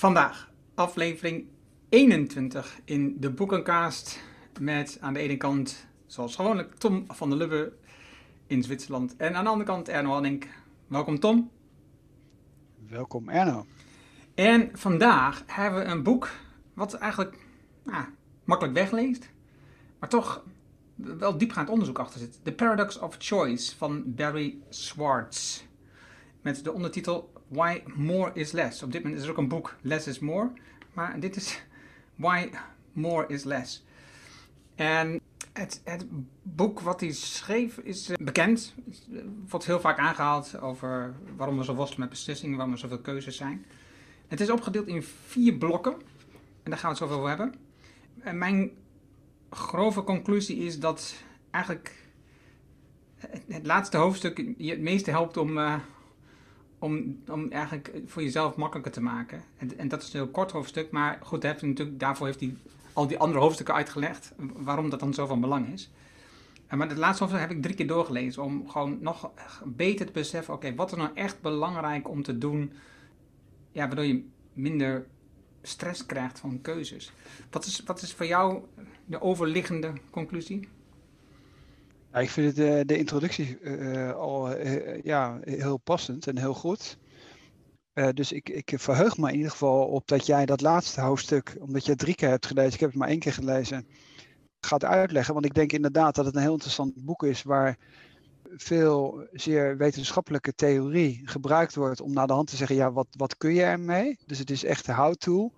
Vandaag aflevering 21 in de Boekencast met aan de ene kant, zoals gewoonlijk, Tom van der Lubbe in Zwitserland en aan de andere kant Erno Hanning. Welkom Tom. Welkom Erno. En vandaag hebben we een boek wat eigenlijk nou, makkelijk wegleest, maar toch wel diepgaand onderzoek achter zit. The Paradox of Choice van Barry Schwartz. Met de ondertitel Why More is Less. Op dit moment is er ook een boek Less is More. Maar dit is Why More is Less. En het, het boek wat hij schreef is eh, bekend. Wordt heel vaak aangehaald over waarom we zo worstelen met beslissingen, waarom er zoveel keuzes zijn. Het is opgedeeld in vier blokken. En daar gaan we het zo over hebben. En mijn grove conclusie is dat eigenlijk het, laatste hoofdstuk je het meeste helpt om, uh, om, eigenlijk voor jezelf makkelijker te maken. En, en dat is een heel kort hoofdstuk, maar goed, heeft natuurlijk, daarvoor heeft hij al die andere hoofdstukken uitgelegd waarom dat dan zo van belang is. En maar het laatste hoofdstuk heb ik drie keer doorgelezen om gewoon nog beter te beseffen, oké, wat is nou echt belangrijk om te doen, ja, waardoor je minder stress krijgt van keuzes. Wat is, wat is voor jou de overliggende conclusie? Ja, ik vind uh, de introductie uh, al uh, ja, heel passend en heel goed. dus ik, ik verheug me in ieder geval op dat jij dat laatste hoofdstuk, omdat je het drie keer hebt gelezen, ik heb het maar één keer gelezen, gaat uitleggen. Want ik denk inderdaad dat het een heel interessant boek is waar veel zeer wetenschappelijke theorie gebruikt wordt om naar de hand te zeggen, ja, wat, wat kun je ermee? Dus het is echt de how-to.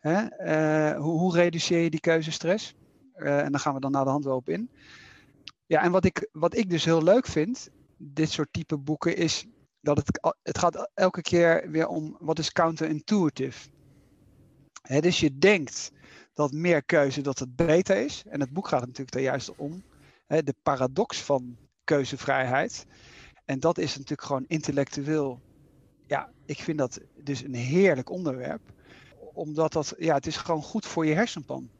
Hoe, hoe, reduceer je die keuzestress? En daar gaan we dan naar de hand wel op in. Ja, en wat ik, wat ik dus heel leuk vind, dit soort type boeken, is dat het, het gaat elke keer weer om wat is counterintuitive. Hè, dus je denkt dat meer keuze dat het beter is. En het boek gaat natuurlijk daar juist om. De paradox van keuzevrijheid. En dat is natuurlijk gewoon intellectueel. Ja, ik vind dat dus een heerlijk onderwerp. Omdat dat, ja, het is gewoon goed voor je hersenpan.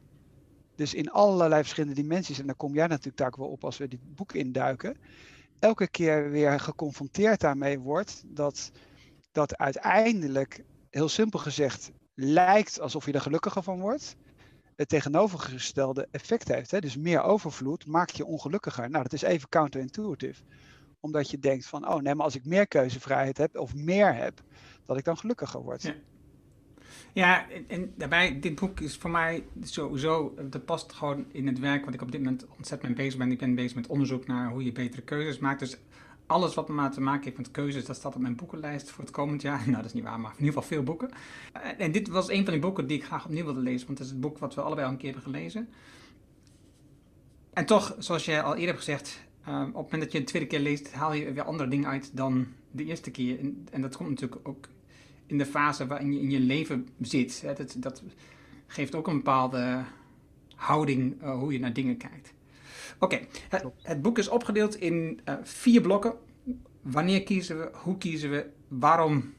Dus in allerlei verschillende dimensies. En daar kom jij natuurlijk daar wel op als we dit boek induiken. Elke keer weer geconfronteerd daarmee wordt dat, dat uiteindelijk, heel simpel gezegd, lijkt alsof je er gelukkiger van wordt het tegenovergestelde effect heeft. Hè? Dus meer overvloed maakt je ongelukkiger. Nou, dat is even counterintuitive. Omdat je denkt van, oh nee, maar als ik meer keuzevrijheid heb of meer heb, dat ik dan gelukkiger word. Ja. Ja, en, daarbij, dit boek is voor mij sowieso, dat past gewoon in het werk wat ik op dit moment ontzettend mee bezig ben. Ik ben bezig met onderzoek naar hoe je betere keuzes maakt. Dus alles wat maar te maken heeft met keuzes, dat staat op mijn boekenlijst voor het komend jaar. Nou, dat is niet waar, maar in ieder geval veel boeken. Eh, en dit was een van die boeken die ik graag opnieuw wilde lezen, want het is het boek wat we allebei al een keer hebben gelezen. En toch, zoals jij al eerder hebt gezegd, uh, op het moment dat je een tweede keer leest, haal je weer andere dingen uit dan de eerste keer. En dat komt natuurlijk ook in de fase waarin je in je leven zit. Hè. Dat, dat geeft ook een bepaalde houding uh, hoe je naar dingen kijkt. Oké, het, het, boek is opgedeeld in uh, vier blokken. Wanneer kiezen we? Hoe kiezen we? Waarom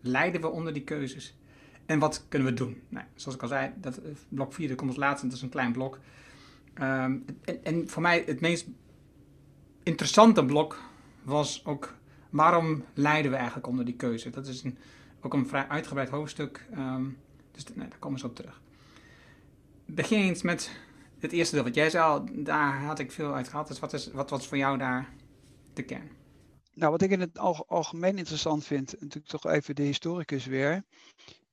lijden we onder die keuzes? En wat kunnen we doen? Nou, zoals ik al zei, dat, eh, blok 4 komt als laatste, dat is een klein blok. Um, en, en, voor mij het meest interessante blok was ook waarom lijden we eigenlijk onder die keuze? Dat is een, ook een vrij uitgebreid hoofdstuk, um, dus daar komen zo op terug. Begin eens met het eerste deel wat jij zei al, daar had ik veel uit gehad. Dus wat, is, wat was voor jou daar de kern? Nou, wat ik in het algemeen interessant vind, natuurlijk toch even de historicus weer,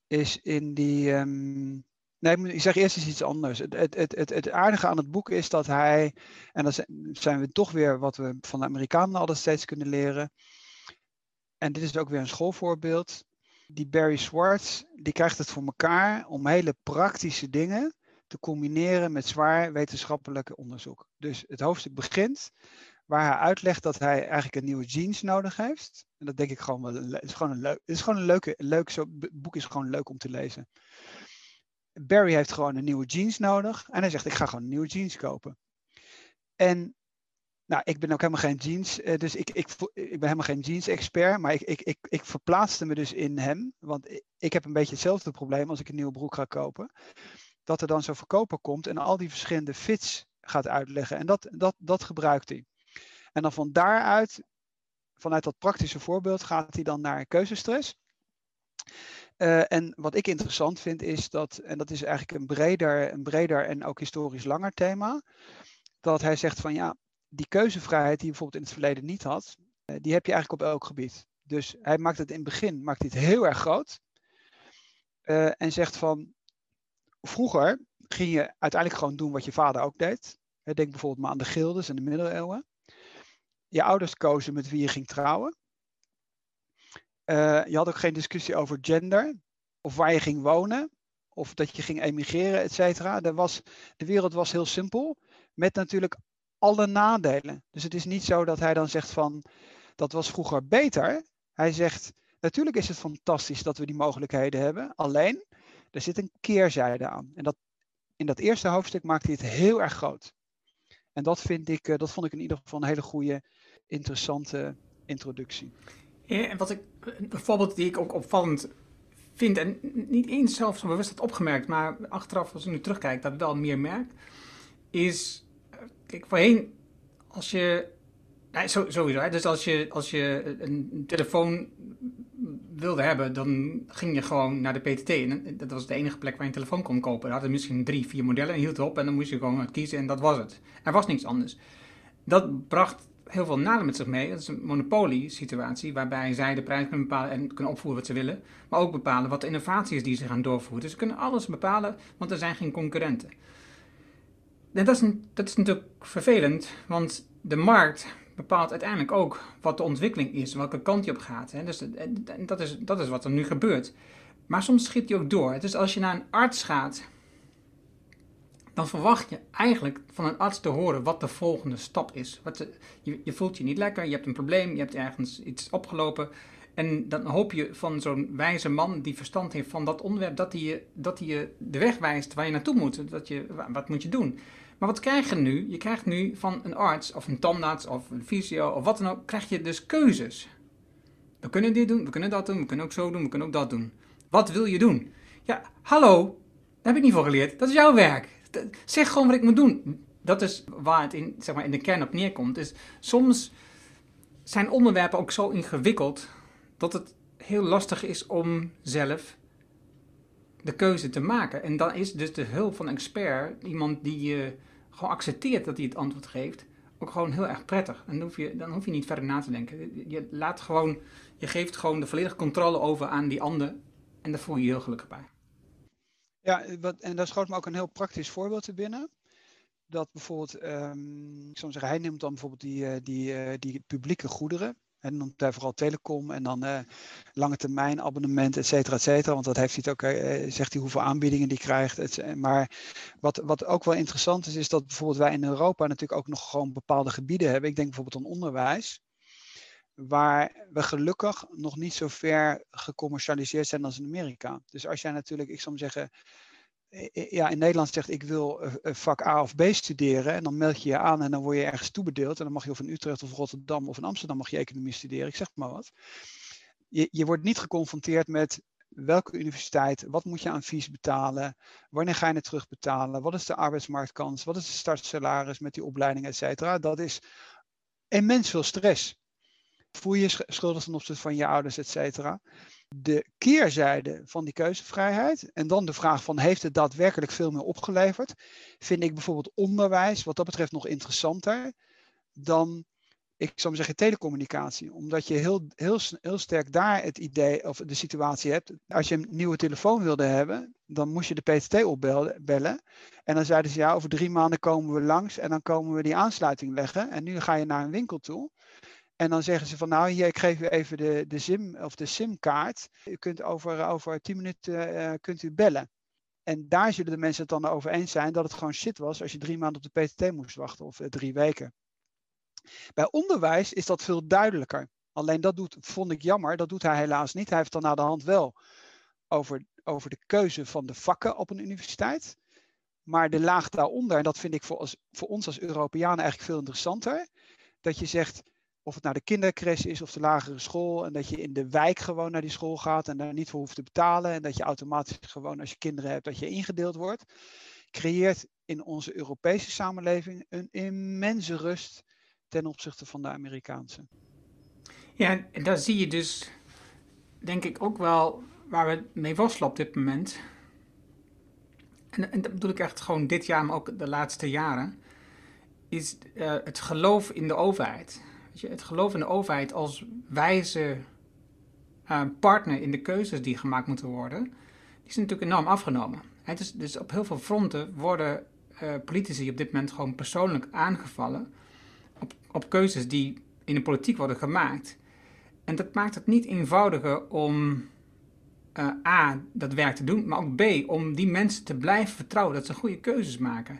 is in die. Um, nee, ik zeg eerst eens iets anders. Het, het, het, het aardige aan het boek is dat hij, en dan zijn we toch weer wat we van de Amerikanen altijd steeds kunnen leren. En dit is ook weer een schoolvoorbeeld. Die Barry Schwartz, die krijgt het voor elkaar om hele praktische dingen te combineren met zwaar wetenschappelijk onderzoek. Dus het hoofdstuk begint waar hij uitlegt dat hij eigenlijk een nieuwe jeans nodig heeft. En dat denk ik gewoon wel. Het is gewoon een, leuk, het is gewoon een leuke, leuk, zo, boek is gewoon leuk om te lezen. Barry heeft gewoon een nieuwe jeans nodig. En hij zegt, ik ga gewoon een nieuwe jeans kopen. En nou, ik ben ook helemaal geen jeans, eh, dus ik, ik, ik ben helemaal geen jeans-expert, maar ik, ik, ik, ik verplaatste me dus in hem. Want ik heb een beetje hetzelfde probleem als ik een nieuwe broek ga kopen dat er dan zo'n verkoper komt en al die verschillende fits gaat uitleggen. En dat, dat, dat gebruikt hij. En dan van daaruit, vanuit dat praktische voorbeeld, gaat hij dan naar keuzestress. Uh, en wat ik interessant vind is dat, en dat is eigenlijk een breder, een breder en ook historisch langer thema, dat hij zegt van ja, die keuzevrijheid die je bijvoorbeeld in het verleden niet had, uh, die heb je eigenlijk op elk gebied. Dus hij maakt het in het begin maakt het heel erg groot. Uh, en zegt van vroeger ging je uiteindelijk gewoon doen wat je vader ook deed. Denk bijvoorbeeld maar aan de gildes in de middeleeuwen. Je ouders kozen met wie je ging trouwen. Uh, je had ook geen discussie over gender, of waar je ging wonen, of dat je ging emigreren, et cetera. De wereld was heel simpel, met natuurlijk alle nadelen. Dus het is niet zo dat hij dan zegt van, dat was vroeger beter. Hij zegt, natuurlijk is het fantastisch dat we die mogelijkheden hebben, alleen, er zit een keerzijde aan. En dat, in dat eerste hoofdstuk maakt hij het heel erg groot. En dat, vind ik, eh, dat vond ik in ieder geval een hele goede, interessante introductie. Ja, en wat ik, een voorbeeld die ik ook opvallend vind, en niet eens zelf zo bewust had opgemerkt, maar achteraf als ik nu terugkijk, dat wel meer merk, is, kijk, voorheen, als je, nee, sowieso, hè, dus als je, als je een telefoon wilde hebben, dan ging je gewoon naar de PTT. En dat was de enige plek waar je een telefoon kon kopen. Er hadden misschien drie, vier modellen en hield op. En dan moest je gewoon kiezen en dat was het. Er was niks anders. Dat bracht heel veel nadelen met zich mee. Dat is een monopolie-situatie waarbij zij de prijs kunnen bepalen en kunnen opvoeren wat ze willen. Maar ook bepalen wat de innovatie is die ze gaan doorvoeren. Dus ze kunnen alles bepalen, want er zijn geen concurrenten. Dat is, dat is natuurlijk vervelend, want de markt bepaalt uiteindelijk ook wat de ontwikkeling is, welke kant je op gaat. Hè. Dus dat is, dat is wat er nu gebeurt. Maar soms schiet hij ook door. Dus als je naar een arts gaat, dan verwacht je eigenlijk van een arts te horen wat de volgende stap is. Wat je, je, voelt je niet lekker, je hebt een probleem, je hebt ergens iets opgelopen. En dan hoop je van zo'n wijze man die verstand heeft van dat onderwerp, dat hij je, dat hij je de weg wijst waar je naartoe moet. Dat je, wat moet je doen? Maar wat krijg je nu? Je krijgt nu van een arts of een tandarts of een fysio of wat dan ook, krijg je dus keuzes. We kunnen dit doen, we kunnen dat doen, we kunnen ook zo doen, we kunnen ook dat doen. Wat wil je doen? Ja, hallo, daar heb ik niet voor geleerd. Dat is jouw werk. Zeg gewoon wat ik moet doen. Dat is waar het in, zeg maar, in de kern op neerkomt. Dus soms zijn onderwerpen ook zo ingewikkeld dat het heel lastig is om zelf de keuze te maken. En dan is dus de hulp van een expert, iemand die je gewoon accepteert dat hij het antwoord geeft, ook gewoon heel erg prettig. Dan hoef je, dan hoef je niet verder na te denken. Je, laat gewoon, je geeft gewoon de volledige controle over aan die ander en daar voel je je heel gelukkig bij. Ja, wat, en daar schoot me ook een heel praktisch voorbeeld te binnen. Dat bijvoorbeeld, um, ik zou zeggen, hij neemt dan bijvoorbeeld die, uh, die, uh, die publieke goederen. En dan vooral telecom en dan uh, lange termijn abonnement, et cetera, et cetera. Want dat heeft hij ook, uh, zegt hij hoeveel aanbiedingen die krijgt. Maar wat, wat ook wel interessant is, is dat bijvoorbeeld wij in Europa natuurlijk ook nog gewoon bepaalde gebieden hebben. Ik denk bijvoorbeeld aan onderwijs. Waar we gelukkig nog niet zo ver gecommercialiseerd zijn als in Amerika. Dus als jij natuurlijk, ik zou zeggen, ja, in Nederland zegt ik wil vak A of B studeren. En dan meld je je aan en dan word je ergens toebedeeld. En dan mag je of in Utrecht of Rotterdam of in Amsterdam mag je economie studeren. Ik zeg maar wat. Je, je wordt niet geconfronteerd met welke universiteit, wat moet je aan fees betalen, wanneer ga je het terugbetalen, wat is de arbeidsmarktkans, wat is de startsalaris met die opleiding, et cetera. Dat is immens veel stress. Voel je je schuldig ten opzichte van je ouders, et cetera de keerzijde van die keuzevrijheid. En dan de vraag van heeft het daadwerkelijk veel meer opgeleverd? Vind ik bijvoorbeeld onderwijs wat dat betreft nog interessanter dan, ik zou maar zeggen, telecommunicatie. Omdat je heel, heel, heel sterk daar het idee of de situatie hebt. Als je een nieuwe telefoon wilde hebben, dan moest je de PTT opbellen. En dan zeiden ze ja, over drie maanden komen we langs en dan komen we die aansluiting leggen. En nu ga je naar een winkel toe. En dan zeggen ze van nou, hier, ik geef u even de, de SIM of de SIM-kaart. U kunt over, over 10 minuten uh, kunt u bellen. En daar zullen de mensen het dan over eens zijn dat het gewoon shit was als je drie maanden op de PTT moest wachten of uh, drie weken. Bij onderwijs is dat veel duidelijker. Alleen dat doet, vond ik jammer, dat doet hij helaas niet. Hij heeft dan naar de hand wel over, over de keuze van de vakken op een universiteit. Maar de laag daaronder, en dat vind ik voor, als, voor ons als Europeanen eigenlijk veel interessanter. Dat je zegt, of het nou de kindercrash is of de lagere school. En dat je in de wijk gewoon naar die school gaat en daar niet voor hoeft te betalen. En dat je automatisch gewoon als je kinderen hebt, dat je ingedeeld wordt. Creëert in onze Europese samenleving een immense rust ten opzichte van de Amerikaanse. Ja, en daar zie je dus, denk ik ook wel, waar we mee worstelen op dit moment, en, en dat bedoel ik echt gewoon dit jaar, maar ook de laatste jaren, is uh, het geloof in de overheid. Het geloof in de overheid als wijze uh, partner in de keuzes die gemaakt moeten worden, die is natuurlijk enorm afgenomen. dus, dus op heel veel fronten worden uh, politici op dit moment gewoon persoonlijk aangevallen op, op keuzes die in de politiek worden gemaakt. En dat maakt het niet eenvoudiger om uh, A, dat werk te doen, maar ook B, om die mensen te blijven vertrouwen dat ze goede keuzes maken.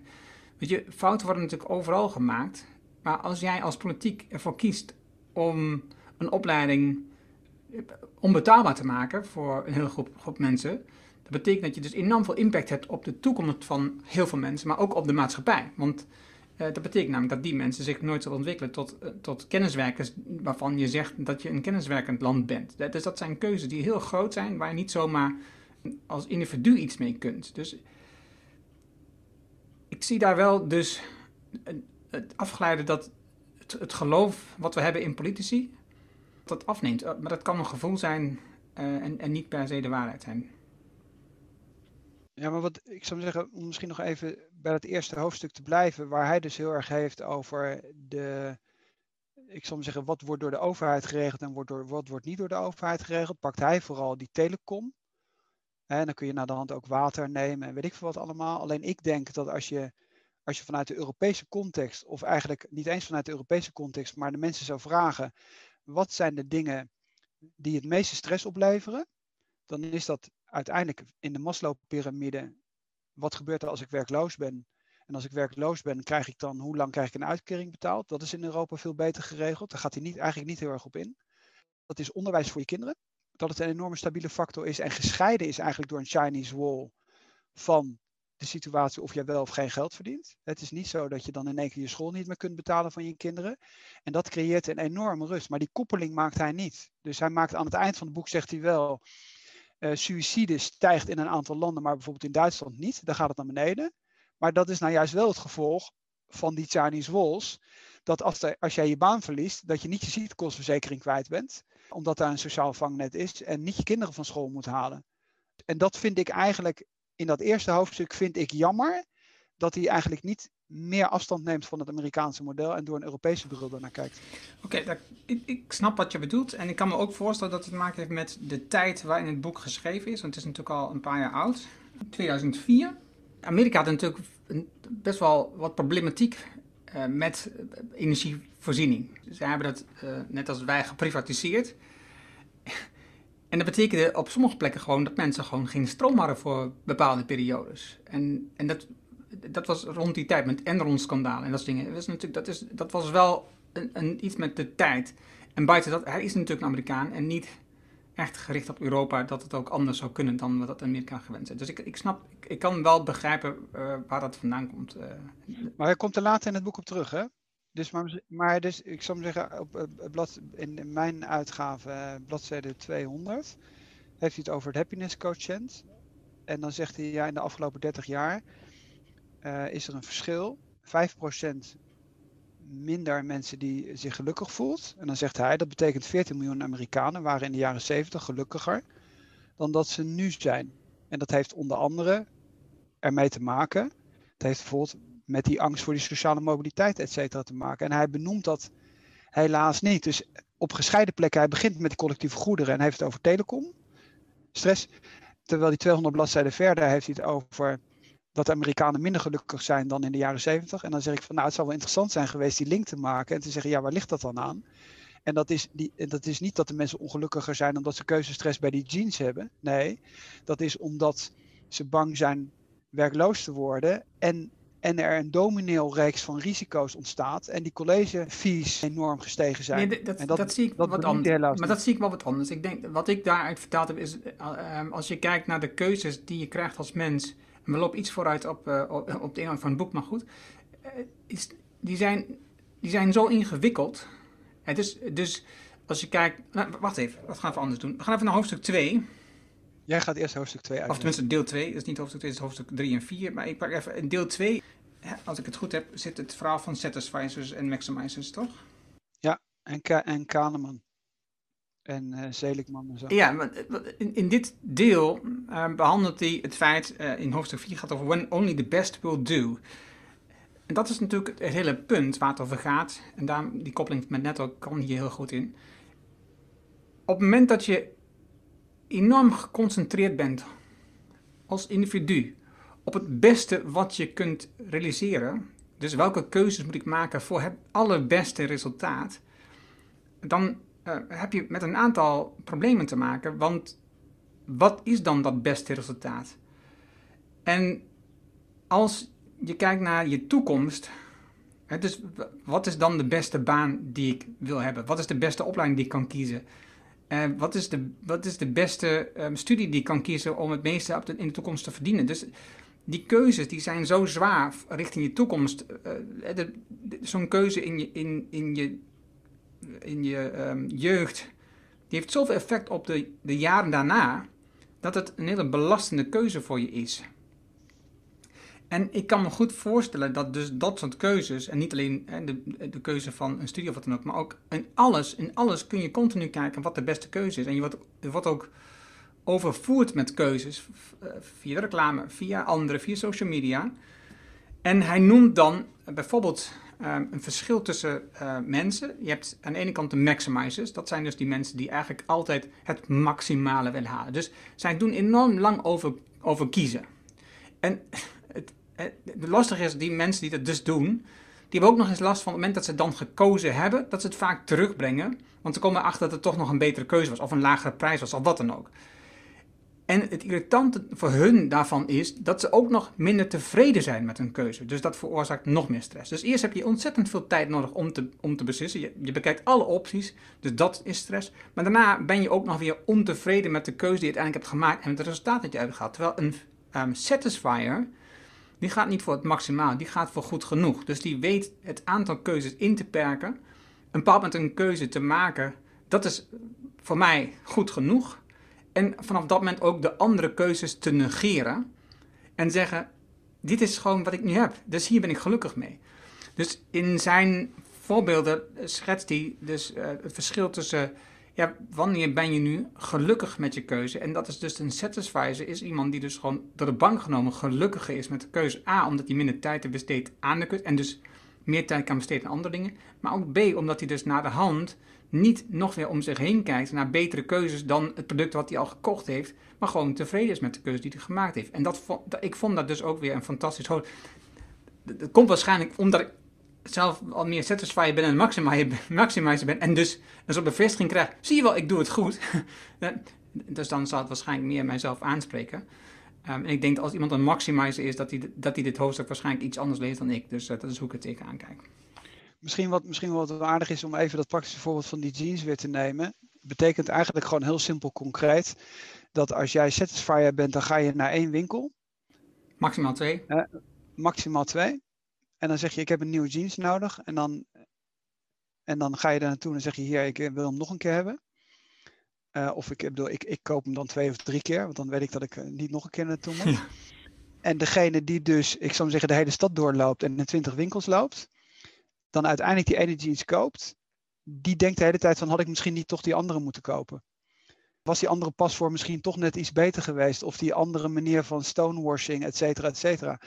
Weet je, fouten worden natuurlijk overal gemaakt, maar als jij als politiek ervoor kiest om een opleiding onbetaalbaar te maken voor een hele groep, groep mensen, dat betekent dat je dus enorm veel impact hebt op de toekomst van heel veel mensen, maar ook op de maatschappij. Want uh, dat betekent namelijk dat die mensen zich nooit zullen ontwikkelen tot, uh, tot kenniswerkers waarvan je zegt dat je een kenniswerkend land bent. Dus dat zijn keuzes die heel groot zijn, waar je niet zomaar als individu iets mee kunt. Dus ik zie daar wel dus afgeleide dat het, het geloof wat we hebben in politici, dat afneemt. Eh, maar dat kan een gevoel zijn en, en niet per se de waarheid zijn. Ja, maar wat ik zou zeggen, om misschien nog even bij het eerste hoofdstuk te blijven, waar hij dus heel erg heeft over de, ik zou zeggen, wat wordt door de overheid geregeld en wordt door, wat wordt niet door de overheid geregeld, pakt hij vooral die telecom. En dan kun je naar de hand ook water nemen en weet ik veel wat allemaal. Alleen ik denk dat als je, als je vanuit de Europese context, of eigenlijk niet eens vanuit de Europese context, maar de mensen zou vragen, wat zijn de dingen die het meeste stress opleveren, dan is dat uiteindelijk in de Maslow-pyramide, wat gebeurt er als ik werkloos ben? En als ik werkloos ben, krijg ik dan, hoe lang krijg ik een uitkering betaald? Dat is in Europa veel beter geregeld. Daar gaat hij niet, eigenlijk niet heel erg op in. Dat is onderwijs voor je kinderen. Dat het een enorme stabiele factor is. En gescheiden is eigenlijk door een Chinese wall van de situatie of jij wel of geen geld verdient. Het is niet zo dat je dan in één keer je school niet meer kunt betalen van je kinderen. En dat creëert een enorme rust. Maar die koppeling maakt hij niet. Dus hij maakt aan het eind van het boek, zegt hij wel, uh, suïcide stijgt in een aantal landen, maar bijvoorbeeld in Duitsland niet. Daar gaat het naar beneden. Maar dat is nou juist wel het gevolg van die Chinese walls. Dat als, als jij je baan verliest, dat je niet je ziektekostenverzekering kwijt bent. Omdat daar een sociaal vangnet is en niet je kinderen van school moet halen. En dat vind ik eigenlijk, in dat eerste hoofdstuk vind ik jammer. Dat hij eigenlijk niet meer afstand neemt van het Amerikaanse model en door een Europese bril daarnaar kijkt. Oké, ik, snap wat je bedoelt. En ik kan me ook voorstellen dat het te maken heeft met de tijd waarin het boek geschreven is. Want het is natuurlijk al een paar jaar oud. 2004. Amerika had natuurlijk best wel wat problematiek uh, met energievoorziening. Zij hebben dat, uh, net als wij, geprivatiseerd. En dat betekende op sommige plekken gewoon dat mensen gewoon geen stroom hadden voor bepaalde periodes. En, en dat dat was rond die tijd met Enron-schandaal en dat soort dingen. Dat, was natuurlijk, dat, is, dat was wel een, een, iets met de tijd. En buiten dat, hij is natuurlijk een Amerikaan en niet echt gericht op Europa dat het ook anders zou kunnen dan wat Amerika gewend is. Dus ik, ik snap, ik, ik kan wel begrijpen uh, waar dat vandaan komt. Uh. Maar hij komt er later in het boek op terug, hè? Dus, maar, maar dus, ik zou zeggen, op, blad, in, mijn uitgave, uh, bladzijde 200, heeft hij het over het happiness quotient. En dan zegt hij, ja, in de afgelopen 30 jaar uh, is er een verschil. 5% minder mensen die zich gelukkig voelt. En dan zegt hij, dat betekent 14 miljoen Amerikanen waren in de jaren 70 gelukkiger dan dat ze nu zijn. En dat heeft onder andere ermee te maken. Het heeft bijvoorbeeld met die angst voor die sociale mobiliteit, et cetera, te maken. En hij benoemt dat helaas niet. Dus op gescheiden plekken, hij begint met collectieve goederen en heeft het over telecom, stress. Terwijl die 200 bladzijden verder heeft hij het over dat de Amerikanen minder gelukkig zijn dan in de jaren 70. En dan zeg ik van nou, het zou wel interessant zijn geweest die link te maken en te zeggen, ja, waar ligt dat dan aan? En dat is, die, dat is niet dat de mensen ongelukkiger zijn omdat ze keuzestress bij die jeans hebben. Nee, dat is omdat ze bang zijn werkloos te worden en, en er een domino-reeks van risico's ontstaat en die college-fees enorm gestegen zijn. Nee, dat, dat, dat, zie ik dat wat anders. Maar dat zie ik wel wat anders. Ik denk, wat ik daaruit vertaald heb is, uh, als je kijkt naar de keuzes die je krijgt als mens we lopen iets vooruit op, uh, op de inhoud van het boek, maar goed. Uh, is, die, zijn, die zijn zo ingewikkeld. Het is, dus als je kijkt. Nou, wacht even, wat gaan we anders doen? We gaan even naar hoofdstuk 2. Jij gaat eerst hoofdstuk 2 uit. Of tenminste deel 2. Dat is niet hoofdstuk 2, dat is hoofdstuk 3 en 4. Maar ik pak even deel 2. Als ik het goed heb, zit het verhaal van satisficers en maximizers, toch? Ja, en, Ka en Kahneman. en uh, Seligman en zo. Ja, maar in, in dit deel uh, behandelt hij het feit, uh, in hoofdstuk 4 gaat over when only the best will do. En dat is natuurlijk het hele punt waar het over gaat. En daar, die koppeling met net ook kan hier heel goed in. Op het moment dat je enorm geconcentreerd bent als individu op het beste wat je kunt realiseren, dus welke keuzes moet ik maken voor het allerbeste resultaat, dan uh, heb je met een aantal problemen te maken. Want wat is dan dat beste resultaat? En als je kijkt naar je toekomst, hè, dus wat is dan de beste baan die ik wil hebben? Wat is de beste opleiding die ik kan kiezen? Uh, wat, is de, wat is de beste um, studie die ik kan kiezen om het meeste in de toekomst te verdienen? Dus die keuzes die zijn zo zwaar richting je toekomst. Uh, Zo'n keuze in je, in, in je, in je um, jeugd, die heeft zoveel effect op de, de jaren daarna, dat het een hele belastende keuze voor je is. En ik kan me goed voorstellen dat dus dat soort keuzes, en niet alleen hè, de, de keuze van een studie of wat dan ook, maar ook in alles, in alles kun je continu kijken wat de beste keuze is. En je wordt, wordt ook overvoerd met keuzes via de reclame, via anderen, via social media. En hij noemt dan bijvoorbeeld um, een verschil tussen uh, mensen. Je hebt aan de ene kant de maximizers. Dat zijn dus die mensen die eigenlijk altijd het maximale willen halen. Dus zij doen enorm lang over, over kiezen. En het, het, het lastige is, die mensen die dat dus doen, die hebben ook nog eens last van het moment dat ze dan gekozen hebben, dat ze het vaak terugbrengen. Want ze komen erachter dat het toch nog een betere keuze was, of een lagere prijs was, of wat dan ook. En het irritante voor hun daarvan is dat ze ook nog minder tevreden zijn met hun keuze. Dus dat veroorzaakt nog meer stress. Dus eerst heb je ontzettend veel tijd nodig om te, om te beslissen. Je, bekijkt alle opties, dus dat is stress. Maar daarna ben je ook nog weer ontevreden met de keuze die je uiteindelijk hebt gemaakt en het resultaat dat je uitgaat. Terwijl een um, satisfier, die gaat niet voor het maximaal, die gaat voor goed genoeg. Dus die weet het aantal keuzes in te perken. Een bepaald moment een keuze te maken, dat is voor mij goed genoeg. En vanaf dat moment ook de andere keuzes te negeren. En zeggen: Dit is gewoon wat ik nu heb. Dus hier ben ik gelukkig mee. Dus in zijn voorbeelden schetst hij dus uh, het verschil tussen. Ja, wanneer ben je nu gelukkig met je keuze? En dat is dus een satisfier, is iemand die dus gewoon door de bank genomen gelukkiger is met de keuze. A, omdat hij minder tijd heeft besteed aan de keuze en dus meer tijd kan besteden aan andere dingen. Maar ook B, omdat hij dus naar de hand niet nog weer om zich heen kijkt naar betere keuzes dan het product wat hij al gekocht heeft, maar gewoon tevreden is met de keuze die hij gemaakt heeft. En dat, ik vond dat dus ook weer een fantastisch. Dat komt waarschijnlijk omdat ik zelf al meer satisfier ben en maximizer ben en dus een soort bevestiging krijg. Zie je wel, ik doe het goed. dus dan zal het waarschijnlijk meer mijzelf aanspreken. Um, en ik denk dat als iemand een maximizer is, dat hij, dat dit hoofdstuk waarschijnlijk iets anders leest dan ik. Dus uh, dat is hoe ik het tegenaan kijk. Misschien wat, misschien wat aardig is om even dat praktische voorbeeld van die jeans weer te nemen. Betekent eigenlijk gewoon heel simpel concreet dat als jij satisfier bent, dan ga je naar één winkel. Maximaal twee. Uh, maximaal twee. En dan zeg je, ik heb een nieuwe jeans nodig. En dan, en dan ga je daar naartoe en zeg je, hier, ik wil hem nog een keer hebben. Uh, of ik, bedoel, ik, ik koop hem dan twee of drie keer, want dan weet ik dat ik niet nog een keer naartoe moet. Ja. En degene die dus, ik zou zeggen, de hele stad doorloopt en in twintig winkels loopt, dan uiteindelijk die ene jeans koopt, die denkt de hele tijd van had ik misschien niet toch die andere moeten kopen. Was die andere paspoort misschien toch net iets beter geweest? Of die andere manier van stonewashing, et cetera, et cetera.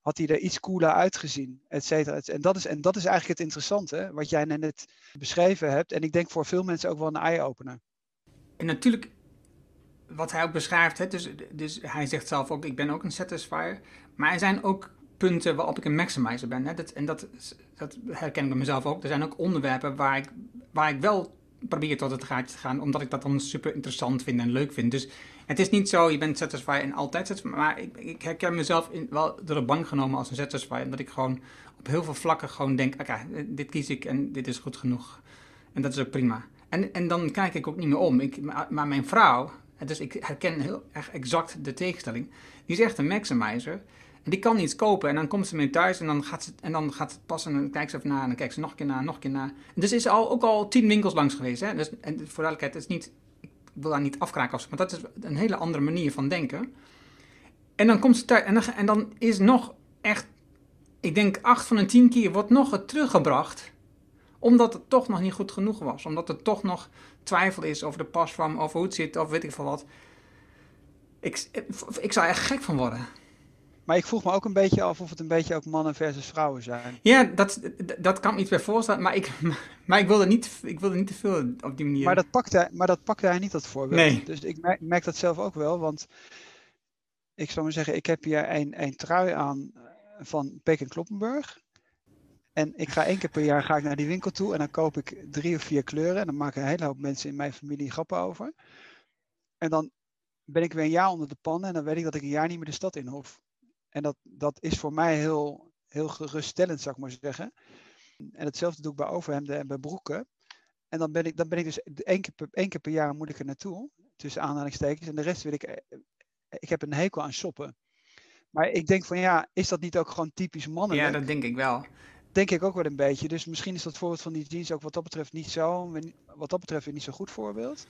Had hij er iets cooler uitgezien, et cetera. En dat is, en dat is eigenlijk het interessante, wat jij net beschreven hebt. En ik denk voor veel mensen ook wel een eye-opener. En natuurlijk, wat hij ook beschrijft, hè, dus, dus hij zegt zelf ook, ik ben ook een satisfier. Maar er zijn ook punten waarop ik een maximizer ben. Hè. Dat, en dat, dat herken ik bij mezelf ook. Er zijn ook onderwerpen waar ik, waar ik wel probeer tot het gaatje te gaan, omdat ik dat dan super interessant vind en leuk vind. Dus het is niet zo, je bent satisfied en altijd satisfied, maar ik, herken mezelf in, wel door de bank genomen als een satisfied, omdat ik gewoon op heel veel vlakken gewoon denk, oké, dit kies ik en dit is goed genoeg. En dat is ook prima. En, en dan kijk ik ook niet meer om. Ik, maar mijn vrouw, dus ik herken heel erg exact de tegenstelling, die is echt een maximizer. Die kan iets kopen en dan komt ze mee thuis en dan gaat, ze, en dan gaat het passen en dan kijkt ze even na en dan kijkt ze nog een keer na, nog een keer na. Dus is al, ook al tien winkels langs geweest. Hè? Dus, en voor duidelijkheid, het is niet, ik wil daar niet afkraken, maar dat is een hele andere manier van denken. En dan komt ze thuis en dan, en dan is nog echt, ik denk acht van de tien keer wordt nog het teruggebracht Omdat het toch nog niet goed genoeg was. Omdat er toch nog twijfel is over de pasvorm, over hoe het zit, of weet ik veel wat. Ik, ik zou er echt gek van worden. Maar ik vroeg me ook een beetje af of het een beetje ook mannen versus vrouwen zijn. Ja, dat, dat kan ik niet bij voorstellen, maar ik, maar ik wilde niet, ik wilde niet te veel op die manier. Maar dat pakte, maar dat pakte hij niet, dat voorbeeld. Nee. Dus ik merk, merk dat zelf ook wel, want ik zou maar zeggen, ik heb hier een, een trui aan eh, van Peek Kloppenburg. En ik ga één keer per jaar ga ik naar die winkel toe en dan koop ik drie of vier kleuren. En dan maken een hele hoop mensen in mijn familie grappen over. En dan ben ik weer een jaar onder de pannen en dan weet ik dat ik een jaar niet meer de stad in hoef. En dat, dat is voor mij heel, heel geruststellend, zou ik maar zeggen. En hetzelfde doe ik bij overhemden en bij broeken. En dan ben ik, dan ben ik dus één keer, per, één keer per jaar moet ik er naartoe, tussen aanhalingstekens. En de rest wil ik, eh, ik heb een hekel aan shoppen. Maar ik denk van ja, is dat niet ook gewoon typisch mannelijk? Ja, dat denk ik wel. Denk ik ook wel een beetje. Dus misschien is dat voorbeeld van die jeans ook wat dat betreft niet zo, wat dat betreft weer niet zo goed voorbeeld.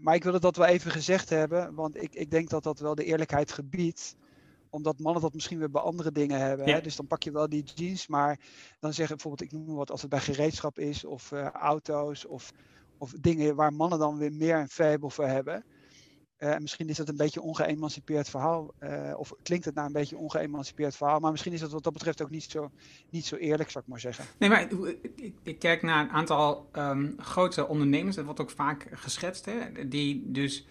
Maar ik wilde dat wel even gezegd hebben, want ik, ik denk dat dat wel de eerlijkheid gebiedt omdat mannen dat misschien weer bij andere dingen hebben. Hè? Dus dan pak je wel die jeans, maar dan zeggen bijvoorbeeld, ik noem wat, als het bij gereedschap is of uh, auto's of, of dingen waar mannen dan weer meer een fable voor hebben. Uh, misschien is dat een beetje een ongeëmancipeerd verhaal, uh, of klinkt het nou een beetje ongeëmancipeerd verhaal, maar misschien is dat wat dat betreft ook niet zo, niet zo eerlijk, zou ik maar zeggen. Nee, maar ik, ik kijk naar een aantal um, grote ondernemers, dat wordt ook vaak geschetst, hè, die dus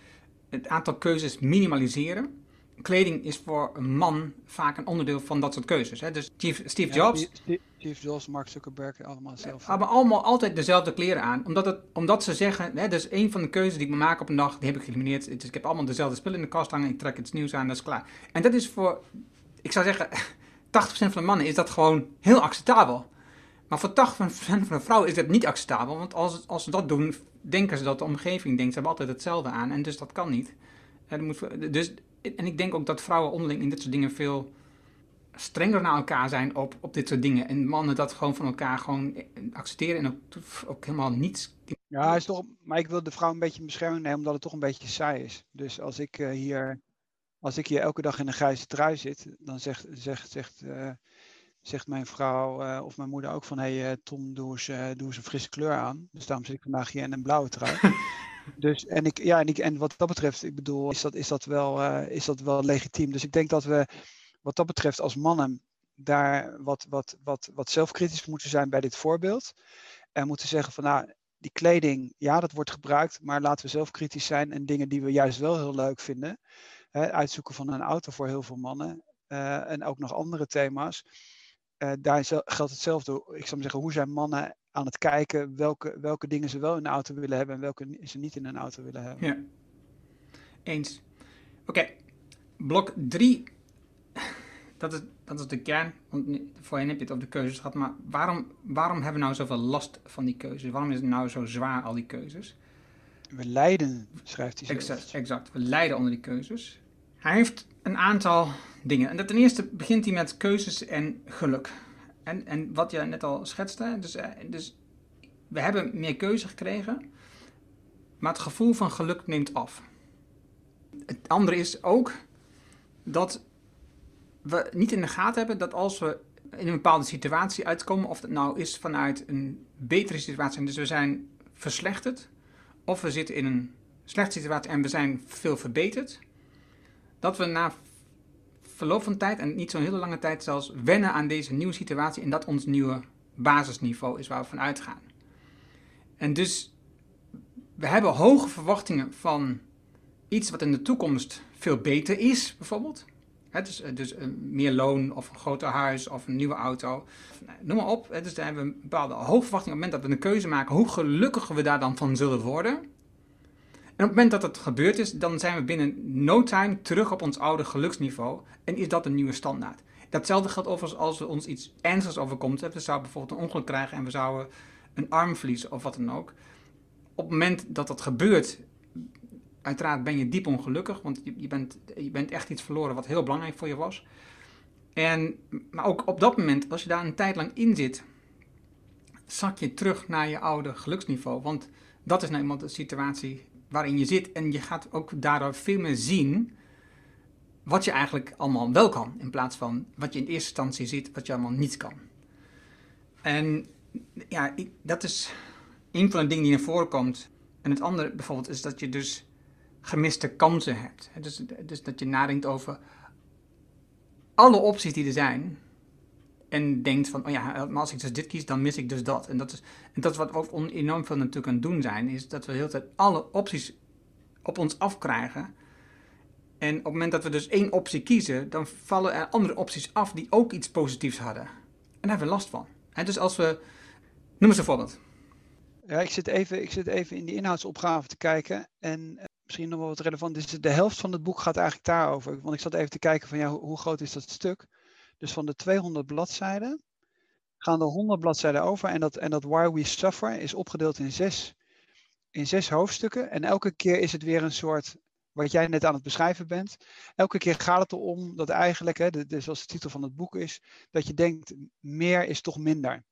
het aantal keuzes minimaliseren kleding is voor een man vaak een onderdeel van dat soort keuzes. Hè? Dus Steve, Steve Jobs. Ja, Steve, Steve, Jobs, Mark Zuckerberg, allemaal zelf. Hebben allemaal altijd dezelfde kleren aan. Omdat, het, omdat ze zeggen, hè, dus een van de keuzes die ik me maak op een dag, die heb ik geëlimineerd. Dus ik heb allemaal dezelfde spullen in de kast hangen, ik trek het nieuws aan, dat is klaar. En dat is voor, ik zou zeggen, 80% van de mannen is dat gewoon heel acceptabel. Maar voor 80% van de vrouwen is dat niet acceptabel. Want als, als ze dat doen, denken ze dat de omgeving denkt, ze hebben altijd hetzelfde aan. En dus dat kan niet. Dus en ik denk ook dat vrouwen onderling in dit soort dingen veel strenger naar elkaar zijn op, op dit soort dingen. En mannen dat gewoon van elkaar gewoon accepteren en ook, ook helemaal niets. Ja, is toch, maar ik wil de vrouw een beetje in bescherming nemen omdat het toch een beetje saai is. Dus als ik uh, hier, als ik hier elke dag in een grijze trui zit, dan zegt, zegt, zegt, uh, zegt mijn vrouw uh, of mijn moeder ook van hé hey, Tom, doe eens, doe eens een frisse kleur aan. Dus daarom zit ik vandaag hier in een blauwe trui. Dus, en, ik, ja, en, ik, en wat dat betreft, ik bedoel, is dat, is, dat wel, uh, is dat wel legitiem. Dus ik denk dat we wat dat betreft als mannen daar wat, wat, wat, wat zelfkritisch moeten zijn bij dit voorbeeld. En moeten zeggen van nou, die kleding, ja, dat wordt gebruikt, maar laten we zelf kritisch zijn en dingen die we juist wel heel leuk vinden. Hè, uitzoeken van een auto voor heel veel mannen. Uh, en ook nog andere thema's. Uh, daar geldt hetzelfde. Ik zou maar zeggen, hoe zijn mannen aan het kijken welke, welke dingen ze wel in een auto willen hebben en welke ze niet in een auto willen hebben. Ja, eens. Oké, blok 3, dat is, dat is de kern. Want voorheen heb je het over de keuzes gehad, maar waarom, waarom hebben we nou zoveel last van die keuzes? Waarom is het nou zo zwaar, al die keuzes? We lijden, schrijft hij zelf. Exact, exact, we lijden onder die keuzes. Hij heeft een aantal dingen. En ten eerste begint hij met keuzes en geluk. En, en wat je net al schetste, dus, eh, dus we hebben meer keuze gekregen, maar het gevoel van geluk neemt af. Het andere is ook dat we niet in de gaten hebben dat als we in een bepaalde situatie uitkomen, of het nou is vanuit een betere situatie, dus we zijn verslechterd, of we zitten in een slechte situatie en we zijn veel verbeterd, dat we na verloop van tijd, en niet zo'n hele lange tijd zelfs, wennen aan deze nieuwe situatie en dat ons nieuwe basisniveau is waar we van uitgaan. En dus we hebben hoge verwachtingen van iets wat in de toekomst veel beter is, bijvoorbeeld. dus, dus meer loon of een groter huis of een nieuwe auto. Nou, noem maar op. dus daar hebben we een bepaalde hoge verwachtingen op het moment dat we een keuze maken, hoe gelukkiger we daar dan van zullen worden. Op het moment dat het gebeurd is, dan zijn we binnen no time terug op ons oude geluksniveau. En is dat een nieuwe standaard. Datzelfde geldt overigens als er ons iets ernstigs overkomt. We zouden bijvoorbeeld een ongeluk krijgen en we zouden een arm verliezen of wat dan ook. Op het moment dat dat gebeurt, uiteraard ben je diep ongelukkig, want je, je, bent, je bent echt iets verloren wat heel belangrijk voor je was. En, maar ook op dat moment, als je daar een tijd lang in zit, zak je terug naar je oude geluksniveau. Want dat is nou eenmaal de situatie waarin je zit. En je gaat ook daardoor veel meer zien wat je eigenlijk allemaal wel kan. In plaats van wat je in eerste instantie ziet, wat je allemaal niet kan. En ja, dat is een van de dingen die naar voren komt. En het andere bijvoorbeeld is dat je dus gemiste kansen hebt. Dus, dus dat je nadenkt over alle opties die er zijn. En denkt van, oh ja, maar als ik dus dit kies, dan mis ik dus dat. En dat is, en dat is wat ook enorm veel natuurlijk aan het doen zijn. Is dat we de hele tijd alle opties op ons afkrijgen. En op het moment dat we dus één optie kiezen, dan vallen er andere opties af die ook iets positiefs hadden. En daar hebben we last van. En dus als we. Noem eens een voorbeeld. Ja, ik zit even, ik zit even in die inhoudsopgave te kijken. En uh, misschien nog wel wat relevant. De helft van het boek gaat eigenlijk daarover. Want ik zat even te kijken van ja, hoe groot is dat stuk? Dus van de 200 bladzijden gaan er 100 bladzijden over. En dat, en dat Why We Suffer is opgedeeld in zes, in zes hoofdstukken. En elke keer is het weer een soort wat jij net aan het beschrijven bent. Elke keer gaat het erom dat eigenlijk, hè, de, de, zoals de titel van het boek is, dat je denkt, meer is toch minder.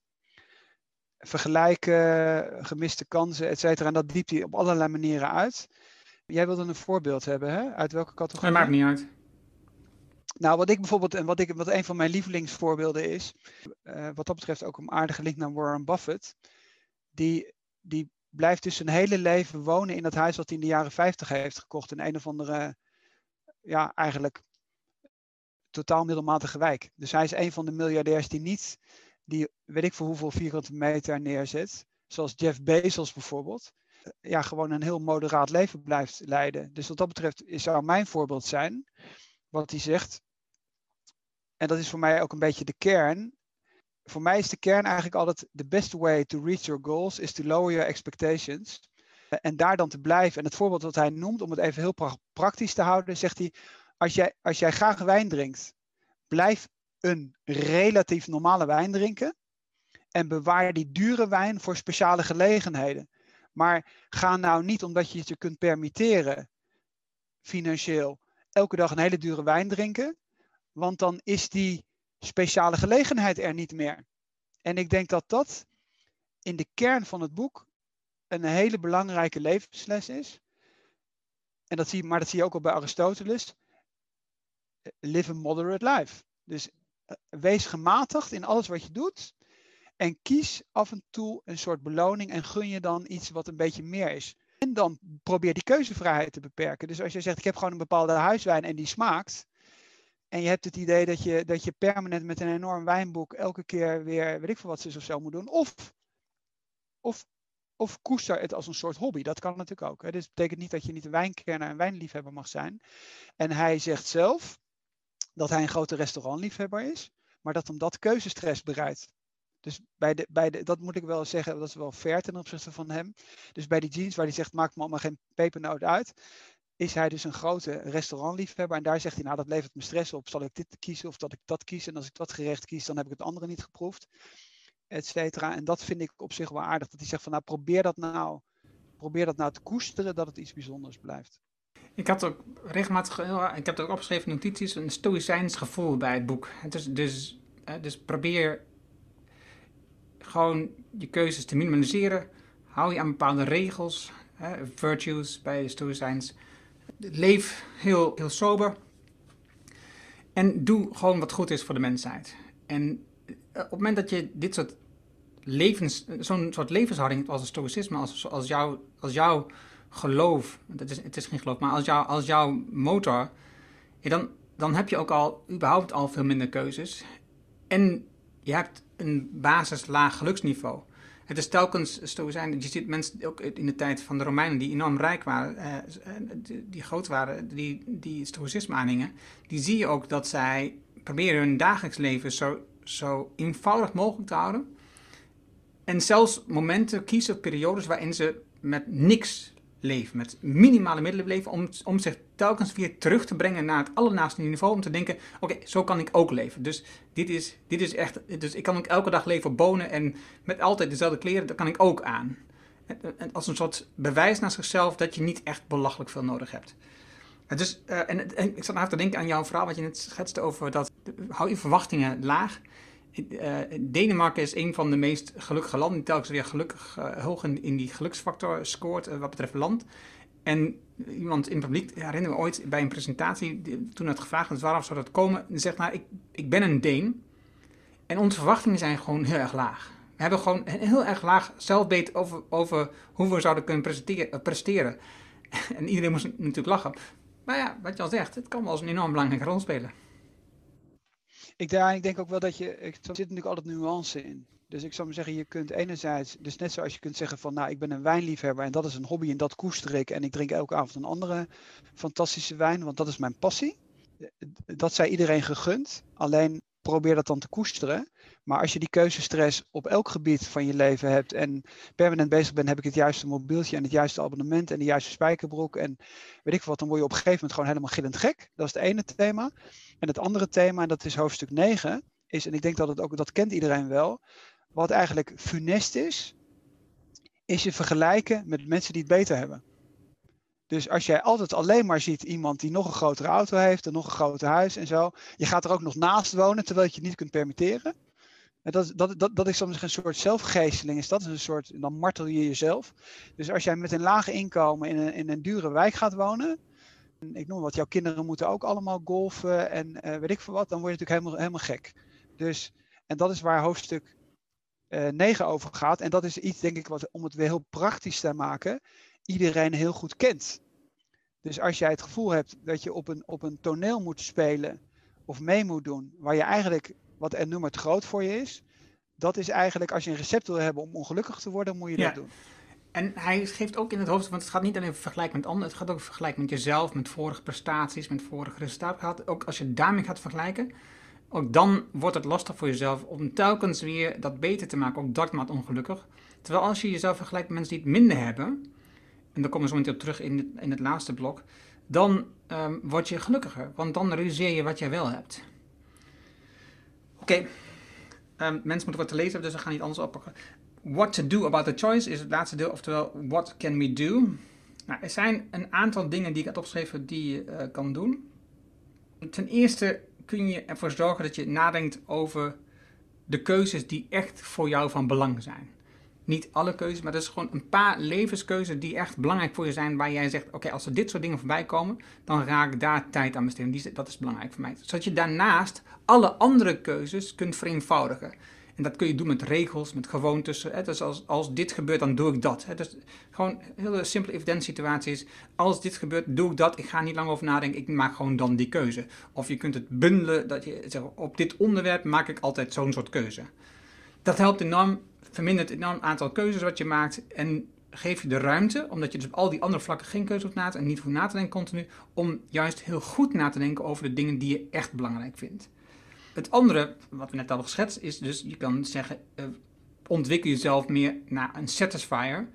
Vergelijken, gemiste kansen, et cetera. En dat diept hij op allerlei manieren uit. Jij wilde een voorbeeld hebben, hè? Uit welke categorie? Dat maakt niet uit. Nou, wat ik bijvoorbeeld, en wat, ik, wat een van mijn lievelingsvoorbeelden is, uh, wat dat betreft ook een aardige link naar Warren Buffett, die, die blijft dus zijn hele leven wonen in dat huis wat hij in de jaren 50 heeft gekocht in een of andere, ja, eigenlijk totaal middelmatige wijk. Dus hij is een van de miljardairs die niet, die weet ik voor hoeveel vierkante meter neerzet, zoals Jeff Bezos bijvoorbeeld, ja, gewoon een heel moderaat leven blijft leiden. Dus wat dat betreft zou mijn voorbeeld zijn, wat hij zegt, en dat is voor mij ook een beetje de kern. Voor mij is de kern eigenlijk altijd: the best way to reach your goals is to lower your expectations. En daar dan te blijven. En het voorbeeld wat hij noemt, om het even heel praktisch te houden, zegt hij: als jij, als jij graag wijn drinkt, blijf een relatief normale wijn drinken. En bewaar die dure wijn voor speciale gelegenheden. Maar ga nou niet omdat je het je kunt permitteren, financieel, elke dag een hele dure wijn drinken. Want dan is die speciale gelegenheid er niet meer. En ik denk dat dat in de kern van het boek een hele belangrijke levensles is. En dat zie, maar dat zie je ook al bij Aristoteles. Live a moderate life. Dus eh, wees gematigd in alles wat je doet. En kies af en toe een soort beloning en gun je dan iets wat een beetje meer is. En dan probeer die keuzevrijheid te beperken. Dus als je zegt, ik heb gewoon een bepaalde huiswijn en die smaakt. En je hebt het idee dat je, dat je permanent met een enorm wijnboek elke keer weer, weet ik veel wat ze of zo moet doen. Of, of, of koester het als een soort hobby. Dat kan natuurlijk ook. Hè. Betekent niet dat je niet een wijnkenner en wijnliefhebber mag zijn. En hij zegt zelf dat hij een grote restaurantliefhebber is. Maar dat hem dat keuzestress bereidt. Dus bij de, bij de, dat moet ik wel zeggen, dat is wel fair ten opzichte van hem. Dus bij die jeans waar hij zegt, maakt me allemaal geen pepernoot uit, is hij dus een grote restaurantliefhebber. En daar zegt hij, nou dat levert me stress op. Zal ik dit kiezen of dat ik dat kies? En als ik dat gerecht kies, dan heb ik het andere niet geproefd. Et cetera. En dat vind ik op zich wel aardig. Dat hij zegt van, nou probeer dat nou, probeer dat nou te koesteren, dat het iets bijzonders blijft. Ik had ook regelmatig, ik heb ook opgeschreven notities, een stoïcijns gevoel bij het boek. Dus, dus, dus probeer gewoon je keuzes te minimaliseren. Hou je aan bepaalde regels, virtues bij stoïcijns leef heel, heel sober. En doe gewoon wat goed is voor de mensheid. En eh, op het moment dat je dit soort levens, zo'n soort levenshouding als het stoïcisme, als, als, jouw, als jouw geloof, het is, het is geen geloof, maar als, jou, als jouw motor, dan, dan heb je ook al überhaupt al veel minder keuzes. En je hebt een basis laag geluksniveau. Het is telkens zijn. Je ziet mensen ook in de tijd van de Romeinen die enorm rijk waren, eh, die, groot waren, die, die stoïcisme aanhingen. Die zie je ook dat zij proberen hun dagelijks leven zo, zo eenvoudig mogelijk te houden. En zelfs momenten kiezen, periodes waarin ze met niks leven, met minimale middelen leven, om, om zich telkens weer terug te brengen naar het allernaaste niveau. Om te denken, oké, zo kan ik ook leven. Dus dit is, dit is echt, dus ik kan ook elke dag leven bonen en met altijd dezelfde kleren, dat kan ik ook aan. En, als een soort bewijs naar zichzelf dat je niet echt belachelijk veel nodig hebt. Dus, uh, en, ik zat nou te denken aan jouw verhaal, wat je net schetste over dat, hou je verwachtingen laag. Uh, Denemarken is een van de meest gelukkige landen die telkens weer gelukkig uh, hoog in, die geluksfactor scoort wat betreft land. En iemand in het publiek, herinner me ooit bij een presentatie, toen het gevraagd was waarom zou dat komen, zegt nou, ik, ik ben een Deen en onze verwachtingen zijn gewoon heel erg laag. We hebben gewoon een heel erg laag zelfbeet over, over hoe we zouden kunnen eh, presteren. En iedereen moest natuurlijk lachen. Maar ja, wat je al zegt, het kan wel eens een enorm belangrijke rol spelen. Ik, ik denk ook wel dat je, er zit natuurlijk altijd nuance in. Dus ik zou maar zeggen, je kunt enerzijds, dus net zoals je kunt zeggen van, nou, ik ben een wijnliefhebber en dat is een hobby en dat koester ik en ik drink elke avond een andere fantastische wijn, want dat is mijn passie. Dat zij iedereen gegund. Alleen probeer dat dan te koesteren. Maar als je die keuzestress op elk gebied van je leven hebt en permanent bezig bent, heb ik het juiste mobieltje en het juiste abonnement en de juiste spijkerbroek en weet ik wat, dan word je op een gegeven moment gewoon helemaal gillend gek. Dat is het ene thema. En het andere thema, en dat is hoofdstuk 9, is, en ik denk dat het ook, dat kent iedereen wel, wat eigenlijk funest is, is je vergelijken met mensen die het beter hebben. Dus als jij altijd alleen maar ziet iemand die nog een grotere auto heeft en nog een groter huis en zo, je gaat er ook nog naast wonen terwijl je het niet kunt permitteren. En dat, dat, dat, dat is soms een soort zelfgeesteling, is dat een soort, dan martel je jezelf. Dus als jij met een laag inkomen in een, in een dure wijk gaat wonen, ik noem wat, jouw kinderen moeten ook allemaal golfen en uh, weet ik veel wat, dan word je natuurlijk helemaal, helemaal gek. Dus, en dat is waar hoofdstuk eh, 9 over gaat. En dat is iets, denk ik, wat, om het weer heel praktisch te maken, iedereen heel goed kent. Dus als jij het gevoel hebt dat je op een, op een toneel moet spelen of mee moet doen, waar je eigenlijk wat een nummer te groot voor je is, dat is eigenlijk als je een recept wil hebben om ongelukkig te worden, moet je dat doen. En hij geeft ook in het hoofd, want het gaat niet alleen over vergelijken met anderen, het gaat ook vergelijken met jezelf, met vorige prestaties, met vorige resultaten. Ook als je daarmee gaat vergelijken, ook dan wordt het lastig voor jezelf om telkens weer dat beter te maken. Ook dat maakt ongelukkig. Terwijl als je jezelf vergelijkt met mensen die het minder hebben, en daar komen we zo meteen op terug in het, in het laatste blok, dan um, word je gelukkiger. Want dan realiseer je wat jij wel hebt. Oké, um, mensen moeten wat te lezen hebben, dus we gaan niet anders oppakken. What to do about the choice is het laatste deel, oftewel what can we do? Nou, er zijn een aantal dingen die ik heb opgeschreven die je uh, kan doen. Ten eerste kun je ervoor zorgen dat je nadenkt over de keuzes die echt voor jou van belang zijn. Niet alle keuzes, maar dat is gewoon een paar levenskeuzes die echt belangrijk voor je zijn. Waar jij zegt: Oké, als er dit soort dingen voorbij komen, dan raak ik daar tijd aan besteden. Dat is belangrijk voor mij. Zodat je daarnaast alle andere keuzes kunt vereenvoudigen. En dat kun je doen met regels, met gewoontes. Hè. Dus als, als dit gebeurt, dan doe ik dat. Hè. Dus gewoon hele simpele evidentsituaties. Als dit gebeurt, doe ik dat. Ik ga niet lang over nadenken. Ik maak gewoon dan die keuze. Of je kunt het bundelen. Dat je op dit onderwerp maak ik altijd zo'n soort keuze. Dat helpt enorm. Vermindert enorm het aantal keuzes wat je maakt. En geef je de ruimte, omdat je dus op al die andere vlakken geen keuze hoeft na te en niet hoeft na te denken continu, om juist heel goed na te denken over de dingen die je echt belangrijk vindt. Het andere, wat we net al geschetst, is dus je kan zeggen, uh, ontwikkel jezelf meer naar een satisfier,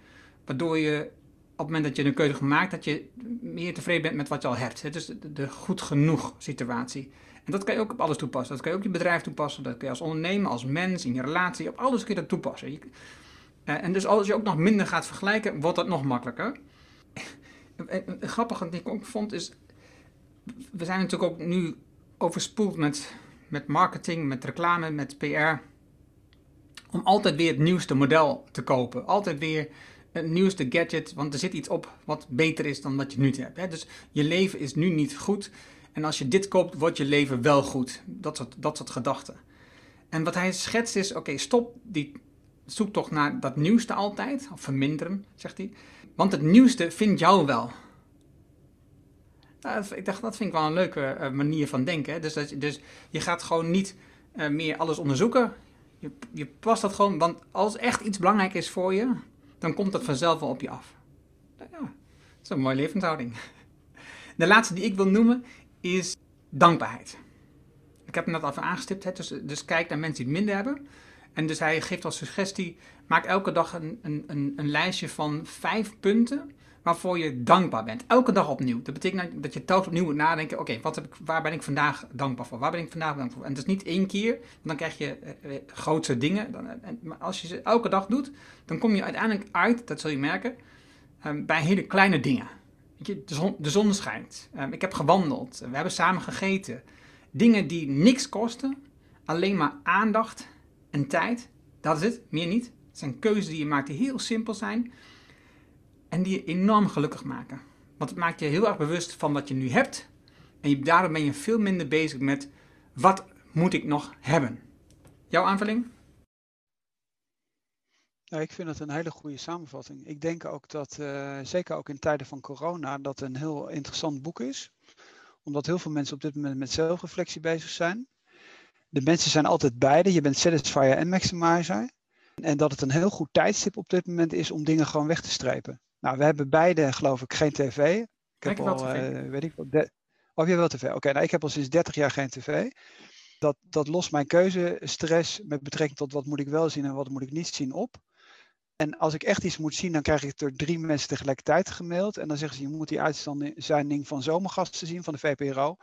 waardoor je op het moment dat je een keuze gemaakt, dat je meer tevreden bent met wat je al hebt. Het is de, goed genoeg situatie. En dat kan je ook op alles toepassen. Dat kan je ook je bedrijf toepassen. Dat kun je als ondernemer, als mens, in je relatie, op alles kun je dat toepassen. Je, uh, en dus als je ook nog minder gaat vergelijken, wordt dat nog makkelijker. Een grappige die ik ook vond is, we zijn natuurlijk ook nu overspoeld met met marketing, met reclame, met PR. Om altijd weer het nieuwste model te kopen. Altijd weer het nieuwste gadget, want er zit iets op wat beter is dan wat je nu hebt. Hè? Dus je leven is nu niet goed. En als je dit koopt, wordt je leven wel goed. Dat soort, dat gedachten. En wat hij schetst is, oké, stop die zoektocht naar dat nieuwste altijd. Of verminderen, zegt hij. Want het nieuwste vindt jou wel ik dacht, dat vind ik wel een leuke eh, manier van denken. Dus, dat, dus je gaat gewoon niet uh, meer alles onderzoeken. Je, je past dat gewoon, want als echt iets belangrijk is voor je, dan komt dat vanzelf wel op je af. Nou ja, dat is een mooie levenshouding. De laatste die ik wil noemen is dankbaarheid. Ik heb hem net al even aangestipt, hè? Dus, dus kijk naar mensen die het minder hebben. En dus hij geeft als suggestie, maak elke dag een, een, een, een lijstje van vijf punten waarvoor je dankbaar bent. Elke dag opnieuw. Dat betekent dat je telkens opnieuw moet nadenken: oké, wat heb ik, waar ben ik vandaag dankbaar voor? Waar ben ik vandaag dankbaar voor? En het is niet één keer, dan krijg je uh, grootse dingen. Dan, en, maar als je ze elke dag doet, dan kom je uiteindelijk uit, dat zul je merken, um, bij hele kleine dingen. De, zon, de zon schijnt. Um, ik heb gewandeld. We hebben samen gegeten. Dingen die niks kosten, alleen maar aandacht en tijd. Dat is het, meer niet. Het zijn keuzes die je maakt die heel simpel zijn en die je enorm gelukkig maken. Want het maakt je heel erg bewust van wat je nu hebt. En je, daarom ben je veel minder bezig met wat moet ik nog hebben. Jouw aanvulling? Ja, ik vind het een hele goede samenvatting. Ik denk ook dat, uh, zeker ook in tijden van corona, dat een heel interessant boek is. Omdat heel veel mensen op dit moment met zelfreflectie bezig zijn. De mensen zijn altijd beide. Je bent satisfier en maximizer. En dat het een heel goed tijdstip op dit moment is om dingen gewoon weg te strepen. Nou, we hebben beide, geloof ik, geen tv. Ik heb al, uh, weet ik wat. De... Oh, je wel tv? Oké, nou, ik heb al sinds 30 jaar geen tv. Dat, dat lost mijn keuzestress met betrekking tot wat moet ik wel zien en wat moet ik niet zien op. En als ik echt iets moet zien, dan krijg ik het door drie mensen tegelijkertijd gemaild. En dan zeggen ze, je moet die uitzending van Zomergasten zien van de VPRO.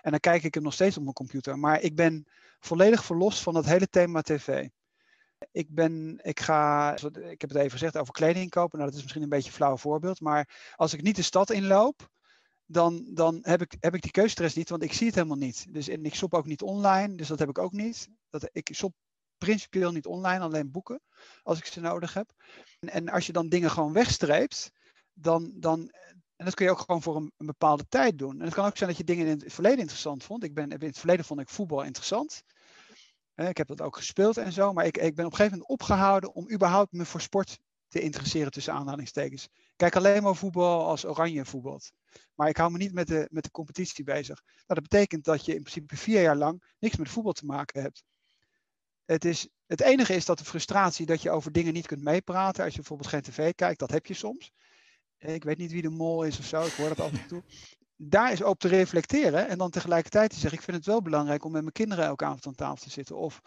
En dan kijk ik hem nog steeds op mijn computer. Maar ik ben volledig verlost van dat hele thema tv. Ik ben, ik ga, ik heb het even gezegd over kleding kopen. Nou, dat is misschien een beetje een flauw voorbeeld. Maar als ik niet de stad inloop, dan, dan heb, ik, heb ik die keuzestress niet, want ik zie het helemaal niet. Dus en ik shop ook niet online, dus dat heb ik ook niet. Dat, ik shop principieel niet online, alleen boeken, als ik ze nodig heb. En, en als je dan dingen gewoon wegstreept, dan, dan, en dat kun je ook gewoon voor een, een, bepaalde tijd doen. En het kan ook zijn dat je dingen in het verleden interessant vond. Ik ben, in het verleden vond ik voetbal interessant. Ik heb dat ook gespeeld en zo, maar ik, ik ben op een gegeven moment opgehouden om überhaupt me voor sport te interesseren tussen aanhalingstekens. Ik kijk alleen maar voetbal als oranje voetbalt. Maar ik hou me niet met de, met de competitie bezig. Nou, dat betekent dat je in principe vier jaar lang niks met voetbal te maken hebt. Het, is, het enige is dat de frustratie dat je over dingen niet kunt meepraten. Als je bijvoorbeeld geen tv kijkt, dat heb je soms. Ik weet niet wie de mol is of zo, ik hoor dat af en toe. Daar is op te reflecteren en dan tegelijkertijd te zeggen: Ik vind het wel belangrijk om met mijn kinderen elke avond aan tafel te zitten. Of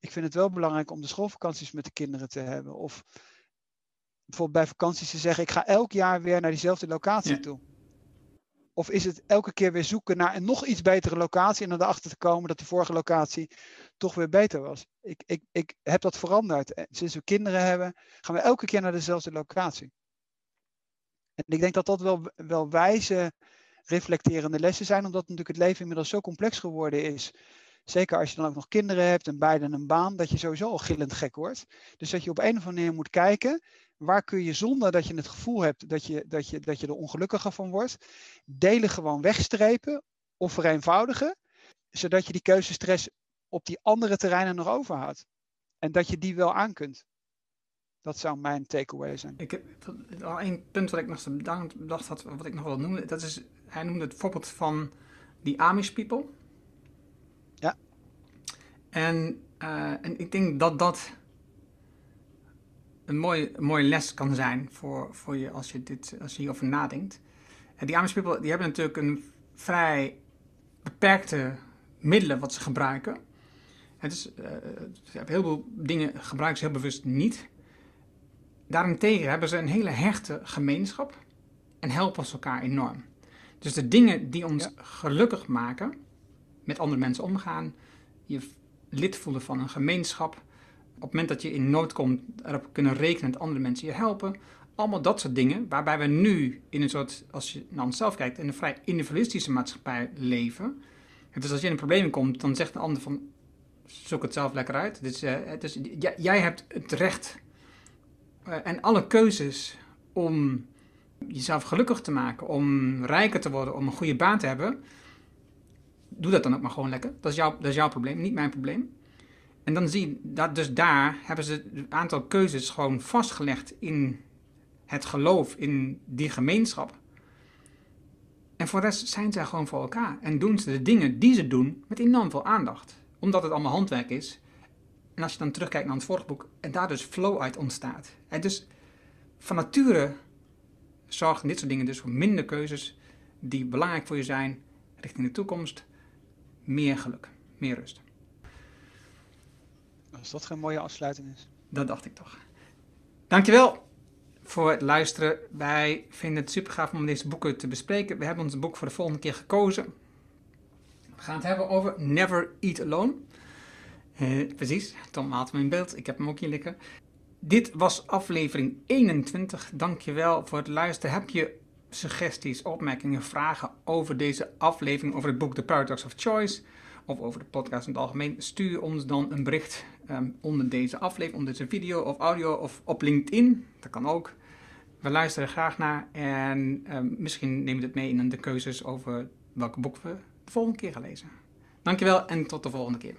ik vind het wel belangrijk om de schoolvakanties met de kinderen te hebben. Of bijvoorbeeld bij vakanties te zeggen: Ik ga elk jaar weer naar diezelfde locatie toe. Of is het elke keer weer zoeken naar een nog iets betere locatie en dan erachter te komen dat de vorige locatie toch weer beter was? Ik, ik, ik heb dat veranderd. Sinds we kinderen hebben, gaan we elke keer naar dezelfde locatie. En ik denk dat dat wel, wel wijze, reflecterende lessen zijn, omdat natuurlijk het leven inmiddels zo complex geworden is. Zeker als je dan ook nog kinderen hebt en beiden een baan, dat je sowieso al gillend gek wordt. Dus dat je op een of andere manier moet kijken waar kun je zonder dat je het gevoel hebt dat je, dat je, dat je er ongelukkiger van wordt, delen gewoon wegstrepen of vereenvoudigen, zodat je die keuzestress op die andere terreinen nog overhoudt. En dat je die wel aan kunt. Dat zou mijn takeaway zijn. Ik heb al één punt wat ik nog bedacht had, wat ik nog wil noemen. Dat is, hij noemde het voorbeeld van die Amish people. Ja. En, uh, en ik denk dat dat een mooie, mooie les kan zijn voor, voor je als je, dit, als je hierover nadenkt. En die Amish people die hebben natuurlijk een vrij beperkte middelen wat ze gebruiken. Het is, uh, heel veel dingen gebruiken ze heel bewust niet. Daarentegen hebben ze een hele hechte gemeenschap en helpen ze elkaar enorm. Dus de dingen die ons gelukkig maken, met andere mensen omgaan, je lid voelen van een gemeenschap, op het moment dat je in nood komt, erop kunnen rekenen dat andere mensen je helpen. Allemaal dat soort dingen, waarbij we nu in een soort, als je naar onszelf kijkt, in een vrij individualistische maatschappij leven. Dus als je in een probleem komt, dan zegt een ander van, zoek het zelf lekker uit. Dus, uh, dus jij hebt het recht uh, en alle keuzes om jezelf gelukkig te maken, om rijker te worden, om een goede baan te hebben. Doe dat dan ook maar gewoon lekker. Dat is, jouw, dat is jouw probleem, niet mijn probleem. En dan zie je dat dus daar hebben ze een aantal keuzes gewoon vastgelegd in het geloof in die gemeenschap. En voor de rest zijn zij gewoon voor elkaar. En doen ze de dingen die ze doen met enorm veel aandacht. Omdat het allemaal handwerk is. En als je dan terugkijkt naar het vorige boek, en daar dus flow uit ontstaat. En dus van nature zorgen dit soort dingen dus voor minder keuzes die belangrijk voor je zijn richting de toekomst. Meer geluk, meer rust. Als dat geen mooie afsluiting is. Dat dacht ik toch. Dankjewel voor het luisteren. Wij vinden het super gaaf om deze boeken te bespreken. We hebben ons boek voor de volgende keer gekozen. We gaan het hebben over Never Eat Alone. Uh, precies, Tom haalt me in beeld. Ik heb hem ook hier liggen. Dit was aflevering 21. Dankjewel voor het luisteren. Heb je suggesties, opmerkingen, vragen over deze aflevering, over het boek The Paradox of Choice? of over de podcast in het algemeen, stuur ons dan een bericht um, onder deze aflevering, onder deze video of audio of op LinkedIn. Dat kan ook. We luisteren graag naar en um, misschien neem je het mee in de keuzes over welke boek we de volgende keer gaan lezen. Dankjewel en tot de volgende keer.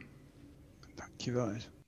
Dankjewel.